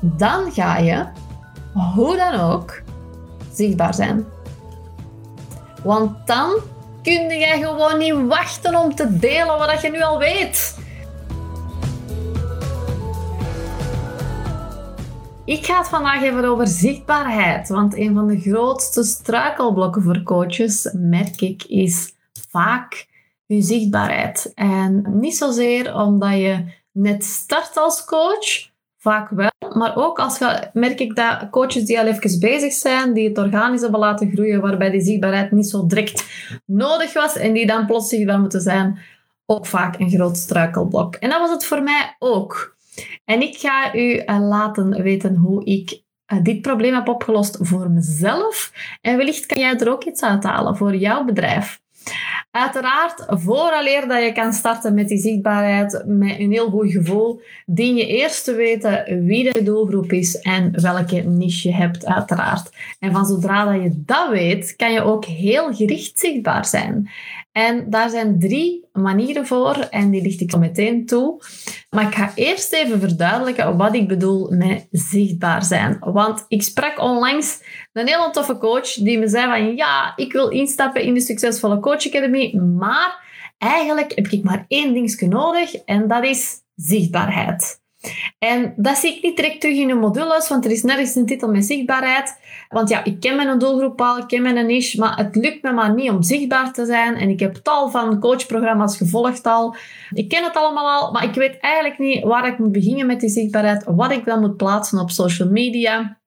dan ga je, hoe dan ook, zichtbaar zijn. Want dan kun je gewoon niet wachten om te delen wat je nu al weet. Ik ga het vandaag even over zichtbaarheid. Want een van de grootste struikelblokken voor coaches, merk ik, is vaak je zichtbaarheid. En niet zozeer omdat je net start als coach, vaak wel. Maar ook als je, merk ik dat coaches die al even bezig zijn, die het organisch hebben laten groeien, waarbij die zichtbaarheid niet zo direct nodig was en die dan plots zichtbaar moeten zijn, ook vaak een groot struikelblok. En dat was het voor mij ook. En ik ga u eh, laten weten hoe ik eh, dit probleem heb opgelost voor mezelf. En wellicht kan jij er ook iets uithalen voor jouw bedrijf. Uiteraard, vooraleer dat je kan starten met die zichtbaarheid met een heel goed gevoel, dien je eerst te weten wie de doelgroep is en welke niche je hebt, uiteraard. En van zodra dat je dat weet, kan je ook heel gericht zichtbaar zijn. En daar zijn drie manieren voor en die licht ik zo meteen toe. Maar ik ga eerst even verduidelijken wat ik bedoel met zichtbaar zijn. Want ik sprak onlangs een hele toffe coach die me zei van ja, ik wil instappen in de Succesvolle Coach Academy, maar eigenlijk heb ik maar één dingetje nodig en dat is zichtbaarheid. En dat zie ik niet direct terug in de modules, want er is nergens een titel met zichtbaarheid. Want ja, ik ken mijn doelgroep al, ik ken mijn niche, maar het lukt me maar niet om zichtbaar te zijn. En ik heb tal van coachprogramma's gevolgd al. Ik ken het allemaal al, maar ik weet eigenlijk niet waar ik moet beginnen met die zichtbaarheid, wat ik dan moet plaatsen op social media.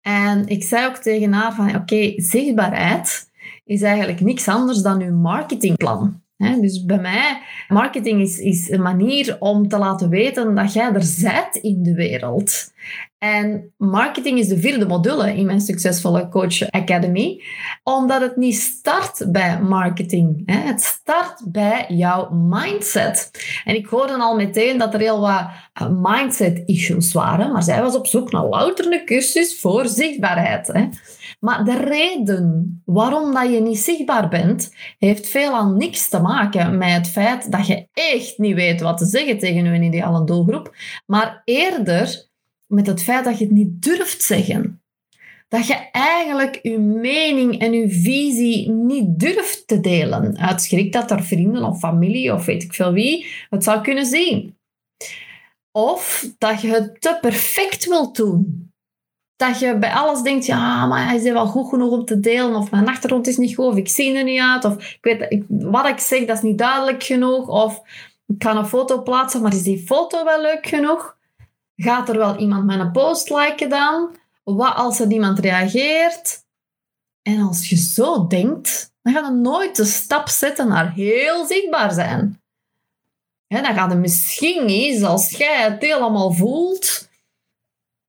En ik zei ook tegen haar van, oké, zichtbaarheid is eigenlijk niks anders dan uw marketingplan dus bij mij, marketing is, is een manier om te laten weten dat jij er bent in de wereld. En marketing is de vierde module in mijn succesvolle Coach Academy, omdat het niet start bij marketing. Het start bij jouw mindset. En ik hoorde al meteen dat er heel wat eh, mindset issues waren, maar zij was op zoek naar louter een cursus voor zichtbaarheid. Maar de reden waarom dat je niet zichtbaar bent, heeft veelal niks te maken met het feit dat je echt niet weet wat te zeggen tegen je ideale doelgroep, maar eerder met het feit dat je het niet durft zeggen. Dat je eigenlijk je mening en je visie niet durft te delen. Uit schrik dat er vrienden of familie of weet ik veel wie het zou kunnen zien. Of dat je het te perfect wilt doen dat je bij alles denkt, ja, maar is wel goed genoeg om te delen, of mijn achtergrond is niet goed, of ik zie er niet uit, of ik weet, wat ik zeg, dat is niet duidelijk genoeg, of ik kan een foto plaatsen, maar is die foto wel leuk genoeg? Gaat er wel iemand mijn post liken dan? Wat als er niemand reageert? En als je zo denkt, dan gaat je nooit de stap zetten naar heel zichtbaar zijn. dan gaat het misschien eens, als jij het helemaal voelt,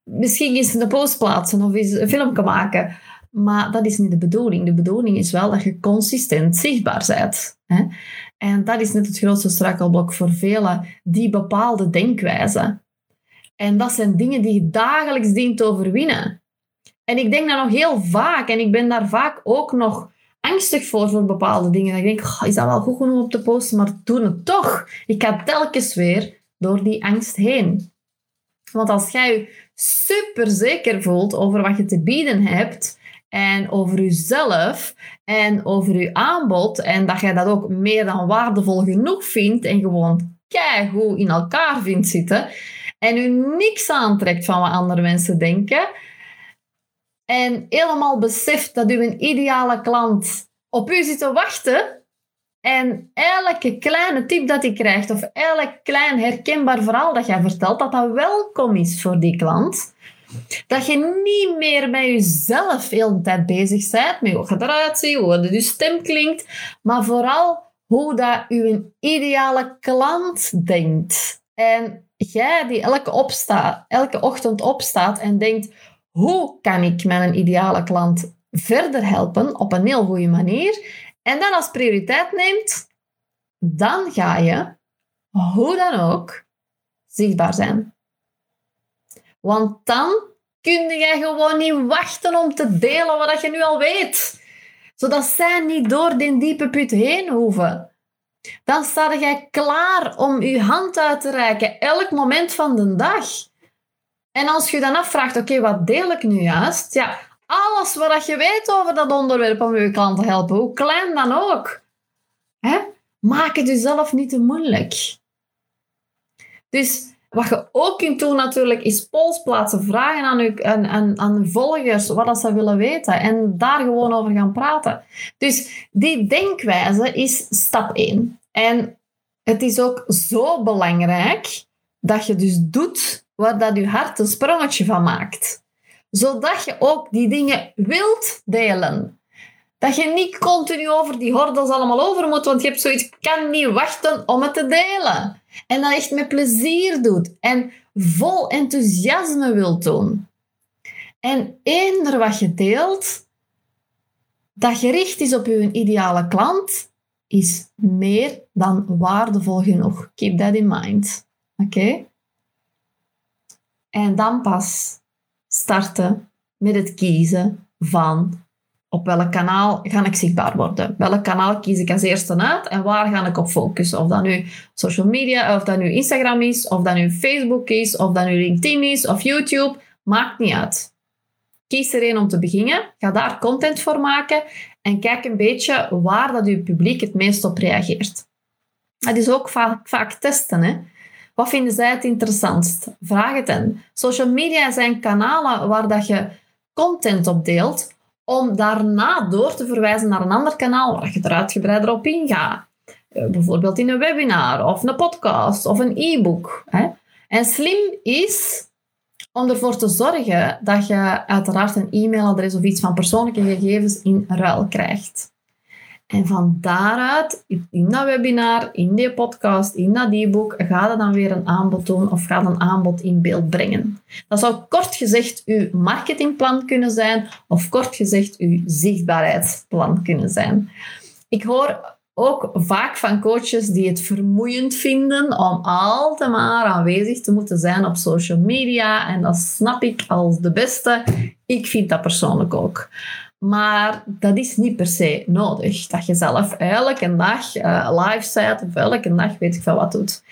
misschien eens een post plaatsen of eens een filmpje maken. Maar dat is niet de bedoeling. De bedoeling is wel dat je consistent zichtbaar bent. Hè? En dat is net het grootste struikelblok voor velen, die bepaalde denkwijze. En dat zijn dingen die je dagelijks dient te overwinnen. En ik denk daar nog heel vaak, en ik ben daar vaak ook nog angstig voor, voor bepaalde dingen. ik denk, is dat wel goed genoeg op te posten, maar doe het toch. Ik ga telkens weer door die angst heen. Want als jij super zeker voelt over wat je te bieden hebt en over jezelf en over je aanbod en dat jij dat ook meer dan waardevol genoeg vindt en gewoon keigoed in elkaar vindt zitten en u niks aantrekt van wat andere mensen denken en helemaal beseft dat u een ideale klant op u zit te wachten en elke kleine tip dat je krijgt, of elk klein herkenbaar verhaal dat jij vertelt, dat dat welkom is voor die klant. Dat je niet meer met jezelf heel de tijd bezig bent, met hoe je eruit ziet, hoe je stem klinkt, maar vooral hoe dat je ideale klant denkt. En jij die elke, opstaat, elke ochtend opstaat en denkt, hoe kan ik mijn ideale klant verder helpen op een heel goede manier? En dan als prioriteit neemt, dan ga je, hoe dan ook, zichtbaar zijn. Want dan kun je gewoon niet wachten om te delen wat je nu al weet. Zodat zij niet door die diepe put heen hoeven. Dan sta jij klaar om je hand uit te reiken elk moment van de dag. En als je dan afvraagt, oké, wat deel ik nu juist? Ja, alles wat je weet over dat onderwerp om je klant te helpen, hoe klein dan ook. Hè? Maak het jezelf niet te moeilijk. Dus wat je ook kunt doen natuurlijk, is polls plaatsen, vragen aan je, aan, aan, aan volgers wat ze willen weten en daar gewoon over gaan praten. Dus die denkwijze is stap 1. En het is ook zo belangrijk dat je dus doet waar dat je hart een sprongetje van maakt. Zodat je ook die dingen wilt delen. Dat je niet continu over die hordels allemaal over moet, want je hebt zoiets, kan niet wachten om het te delen. En dat echt met plezier doet en vol enthousiasme wilt doen. En eender wat je deelt, dat gericht is op je ideale klant, is meer dan waardevol genoeg. Keep that in mind. Oké? En dan pas starten met het kiezen van op welk kanaal ga ik zichtbaar worden? Welk kanaal kies ik als eerste uit en waar ga ik op focussen? Of dat nu social media, of dat nu Instagram is, of dat nu Facebook is, of dat nu LinkedIn is, of YouTube, maakt niet uit. Kies er één om te beginnen, ga daar content voor maken en kijk een beetje waar dat je publiek het meest op reageert. Dat is ook vaak, vaak testen. Hè? Wat vinden zij het interessantst? Vraag het hen. Social media zijn kanalen waar dat je content op deelt, om daarna door te verwijzen naar een ander kanaal waar je er uitgebreider op ingaat. Eh, bijvoorbeeld in een webinar of een podcast of een e-book. En slim is om ervoor te zorgen dat je uiteraard een e-mailadres of iets van persoonlijke gegevens in ruil krijgt. En van daaruit, in dat webinar, in die podcast, in dat e-book, ga je dan weer een aanbod doen of ga een aanbod in beeld brengen. Dat zou kort gezegd uw marketingplan kunnen zijn of kort gezegd uw zichtbaarheidsplan kunnen zijn. Ik hoor ook vaak van coaches die het vermoeiend vinden om altijd maar aanwezig te moeten zijn op social media. En dat snap ik als de beste. Ik vind dat persoonlijk ook. Maar dat is niet per se nodig. Dat je zelf elke dag uh, live zet of elke dag weet ik veel wat doet.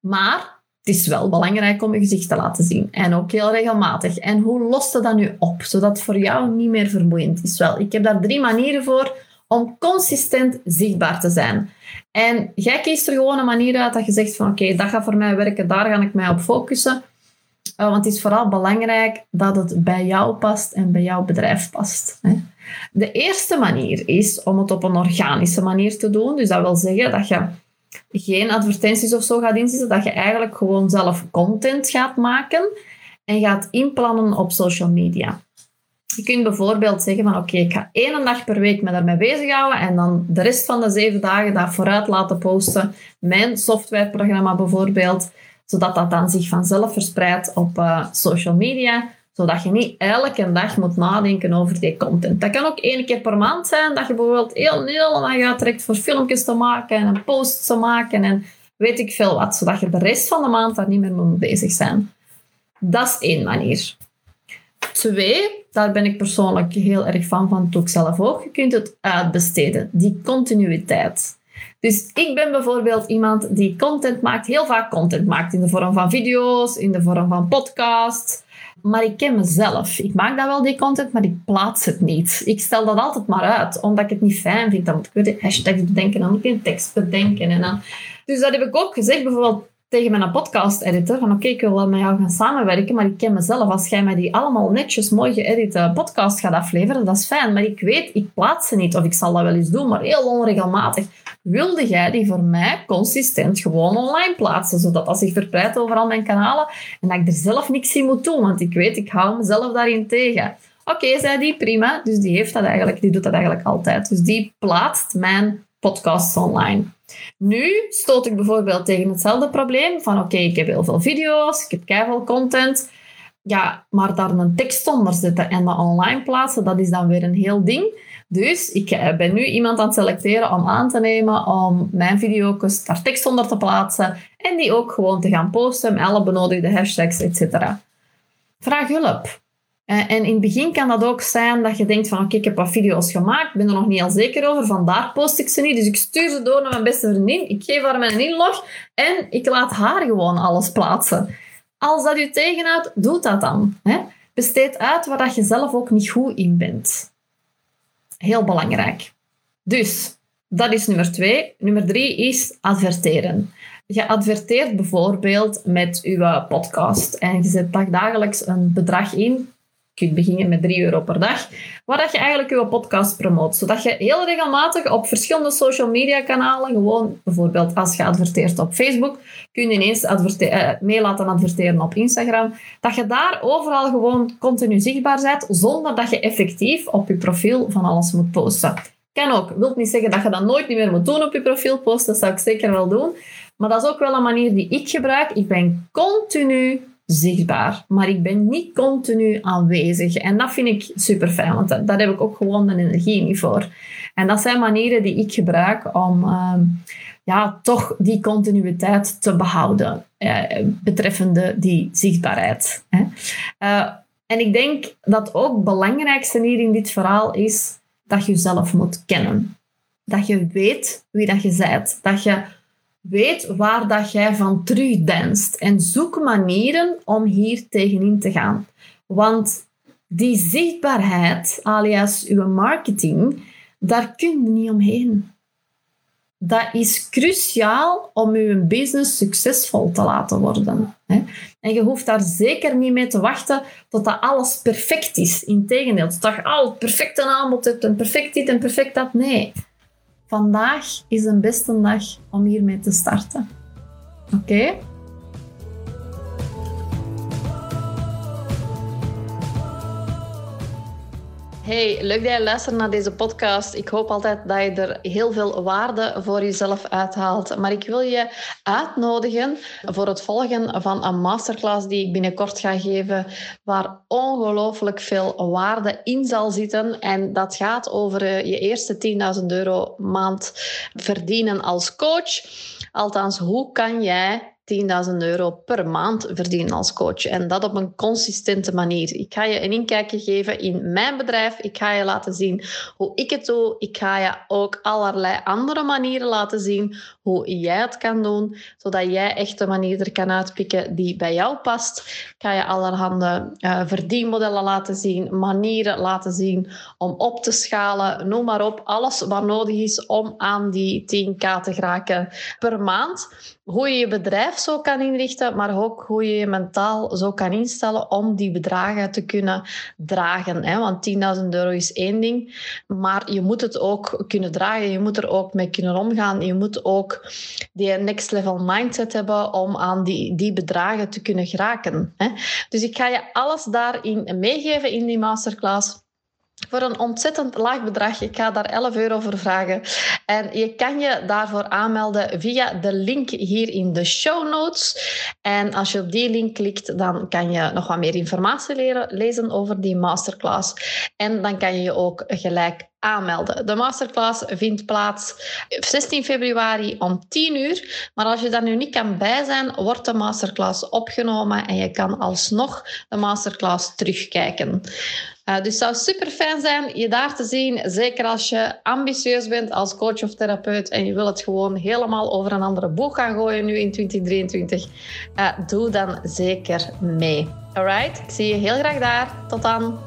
Maar het is wel belangrijk om je gezicht te laten zien. En ook heel regelmatig. En hoe lost je dat nu op, zodat het voor jou niet meer vermoeiend is? Wel, ik heb daar drie manieren voor om consistent zichtbaar te zijn. En jij kiest er gewoon een manier uit dat je zegt van oké, dat gaat voor mij werken, daar ga ik mij op focussen. Uh, want het is vooral belangrijk dat het bij jou past en bij jouw bedrijf past. Hè. De eerste manier is om het op een organische manier te doen. Dus dat wil zeggen dat je geen advertenties of zo gaat inzetten, dat je eigenlijk gewoon zelf content gaat maken en gaat inplannen op social media. Je kunt bijvoorbeeld zeggen van oké, ik ga één dag per week me daarmee bezighouden en dan de rest van de zeven dagen daar vooruit laten posten. Mijn softwareprogramma bijvoorbeeld, zodat dat dan zich vanzelf verspreidt op uh, social media, zodat je niet elke dag moet nadenken over die content. Dat kan ook één keer per maand zijn, dat je bijvoorbeeld heel Nederland gaat trekt voor filmpjes te maken en posts te maken en weet ik veel wat, zodat je de rest van de maand daar niet meer mee bezig zijn. Dat is één manier. Twee, daar ben ik persoonlijk heel erg van, van doe ik zelf ook. Je kunt het uitbesteden, die continuïteit. Dus ik ben bijvoorbeeld iemand die content maakt, heel vaak content maakt in de vorm van video's, in de vorm van podcasts. Maar ik ken mezelf. Ik maak dat wel, die content, maar ik plaats het niet. Ik stel dat altijd maar uit, omdat ik het niet fijn vind. Dan moet ik weer de hashtags bedenken, dan moet ik een tekst bedenken. En dan... Dus dat heb ik ook gezegd, bijvoorbeeld tegen mijn podcast-editor van oké, ik wil wel met jou gaan samenwerken, maar ik ken mezelf. Als jij mij die allemaal netjes, mooi geëdite podcast gaat afleveren, dat is fijn. Maar ik weet, ik plaats ze niet of ik zal dat wel eens doen, maar heel onregelmatig. Wilde jij die voor mij consistent gewoon online plaatsen, zodat dat zich verspreidt over al mijn kanalen en dat ik er zelf niks in moet doen, want ik weet, ik hou mezelf daarin tegen. Oké, zei die, prima. Dus die heeft dat eigenlijk, die doet dat eigenlijk altijd. Dus die plaatst mijn podcasts online. Nu stoot ik bijvoorbeeld tegen hetzelfde probleem van oké, ik heb heel veel video's, ik heb keihard content, ja, maar daar een tekst onder zetten en dat online plaatsen, dat is dan weer een heel ding. Dus ik eh, ben nu iemand aan het selecteren om aan te nemen om mijn video's daar tekst onder te plaatsen en die ook gewoon te gaan posten met alle benodigde hashtags, etc. Vraag hulp. Eh, en in het begin kan dat ook zijn dat je denkt van oké, ik heb wat video's gemaakt, ik ben er nog niet al zeker over, vandaar post ik ze niet. Dus ik stuur ze door naar mijn beste vriendin, ik geef haar mijn inlog en ik laat haar gewoon alles plaatsen. Als dat je tegenhoudt, doe dat dan. Besteed uit waar dat je zelf ook niet goed in bent. Heel belangrijk. Dus, dat is nummer twee. Nummer drie is adverteren. Je adverteert bijvoorbeeld met je podcast en je zet dagelijks een bedrag in kunt beginnen met 3 euro per dag, waar dat je eigenlijk je podcast promoot. Zodat je heel regelmatig op verschillende social media kanalen, gewoon bijvoorbeeld als je adverteert op Facebook, kun je ineens mee laten adverteren op Instagram, dat je daar overal gewoon continu zichtbaar bent, zonder dat je effectief op je profiel van alles moet posten. Kan ook. Wilt niet zeggen dat je dat nooit meer moet doen op je profiel posten, dat zou ik zeker wel doen. Maar dat is ook wel een manier die ik gebruik. Ik ben continu zichtbaar, maar ik ben niet continu aanwezig. En dat vind ik super fijn, want daar heb ik ook gewoon de energie niet voor. En dat zijn manieren die ik gebruik om ehm, ja, toch die continuïteit te behouden, eh, betreffende die zichtbaarheid. Hè. Uh, en ik denk dat ook het belangrijkste hier in dit verhaal is dat je jezelf moet kennen. Dat je weet wie dat je bent. Dat je Weet waar dat jij van terugdenst en zoek manieren om hier tegenin te gaan. Want die zichtbaarheid, alias uw marketing, daar kun je niet omheen. Dat is cruciaal om uw business succesvol te laten worden. En je hoeft daar zeker niet mee te wachten tot dat alles perfect is. Integendeel, tot je al het perfecte aanbod hebt en perfect dit en perfect dat. Nee. Vandaag is een beste dag om hiermee te starten. Oké? Hey, leuk dat je luistert naar deze podcast. Ik hoop altijd dat je er heel veel waarde voor jezelf uithaalt. Maar ik wil je uitnodigen voor het volgen van een masterclass die ik binnenkort ga geven, waar ongelooflijk veel waarde in zal zitten. En dat gaat over eh, je eerste 10.000 euro maand verdienen als coach. Althans, hoe kan jij 10.000 euro per maand verdienen als coach. En dat op een consistente manier. Ik ga je een inkijkje geven in mijn bedrijf. Ik ga je laten zien hoe ik het doe. Ik ga je ook allerlei andere manieren laten zien hoe jij het kan doen, zodat jij echt de manier er kan uitpikken die bij jou past. Ik ga je allerhande uh, verdienmodellen laten zien, manieren laten zien om op te schalen, noem maar op. Alles wat nodig is om aan die 10k te geraken per maand hoe je je zo kan inrichten, maar ook hoe je je mentaal zo kan instellen om die bedragen te kunnen dragen. Hè? Want 10.000 euro is één ding, maar je moet het ook kunnen dragen. Je moet er ook mee kunnen omgaan. Je moet ook die next level mindset hebben om aan die, die bedragen te kunnen geraken. Hè? Dus ik ga je alles daarin meegeven in die masterclass voor een ontzettend laag bedrag. Ik ga daar 11 euro voor vragen. En je kan je daarvoor aanmelden via de link hier in de show notes. En als je op die link klikt, dan kan je nog wat meer informatie leren, lezen over die masterclass. En dan kan je je ook gelijk aanmelden. De masterclass vindt plaats 16 februari om 10 uur. Maar als je daar nu niet kan bij zijn, wordt de masterclass opgenomen en je kan alsnog de masterclass terugkijken. Uh, dus het zou super fijn zijn je daar te zien. Zeker als je ambitieus bent als coach of therapeut en je wil het gewoon helemaal over een andere boeg gaan gooien nu in 2023. Uh, doe dan zeker mee. Alright, ik zie je heel graag daar. Tot dan.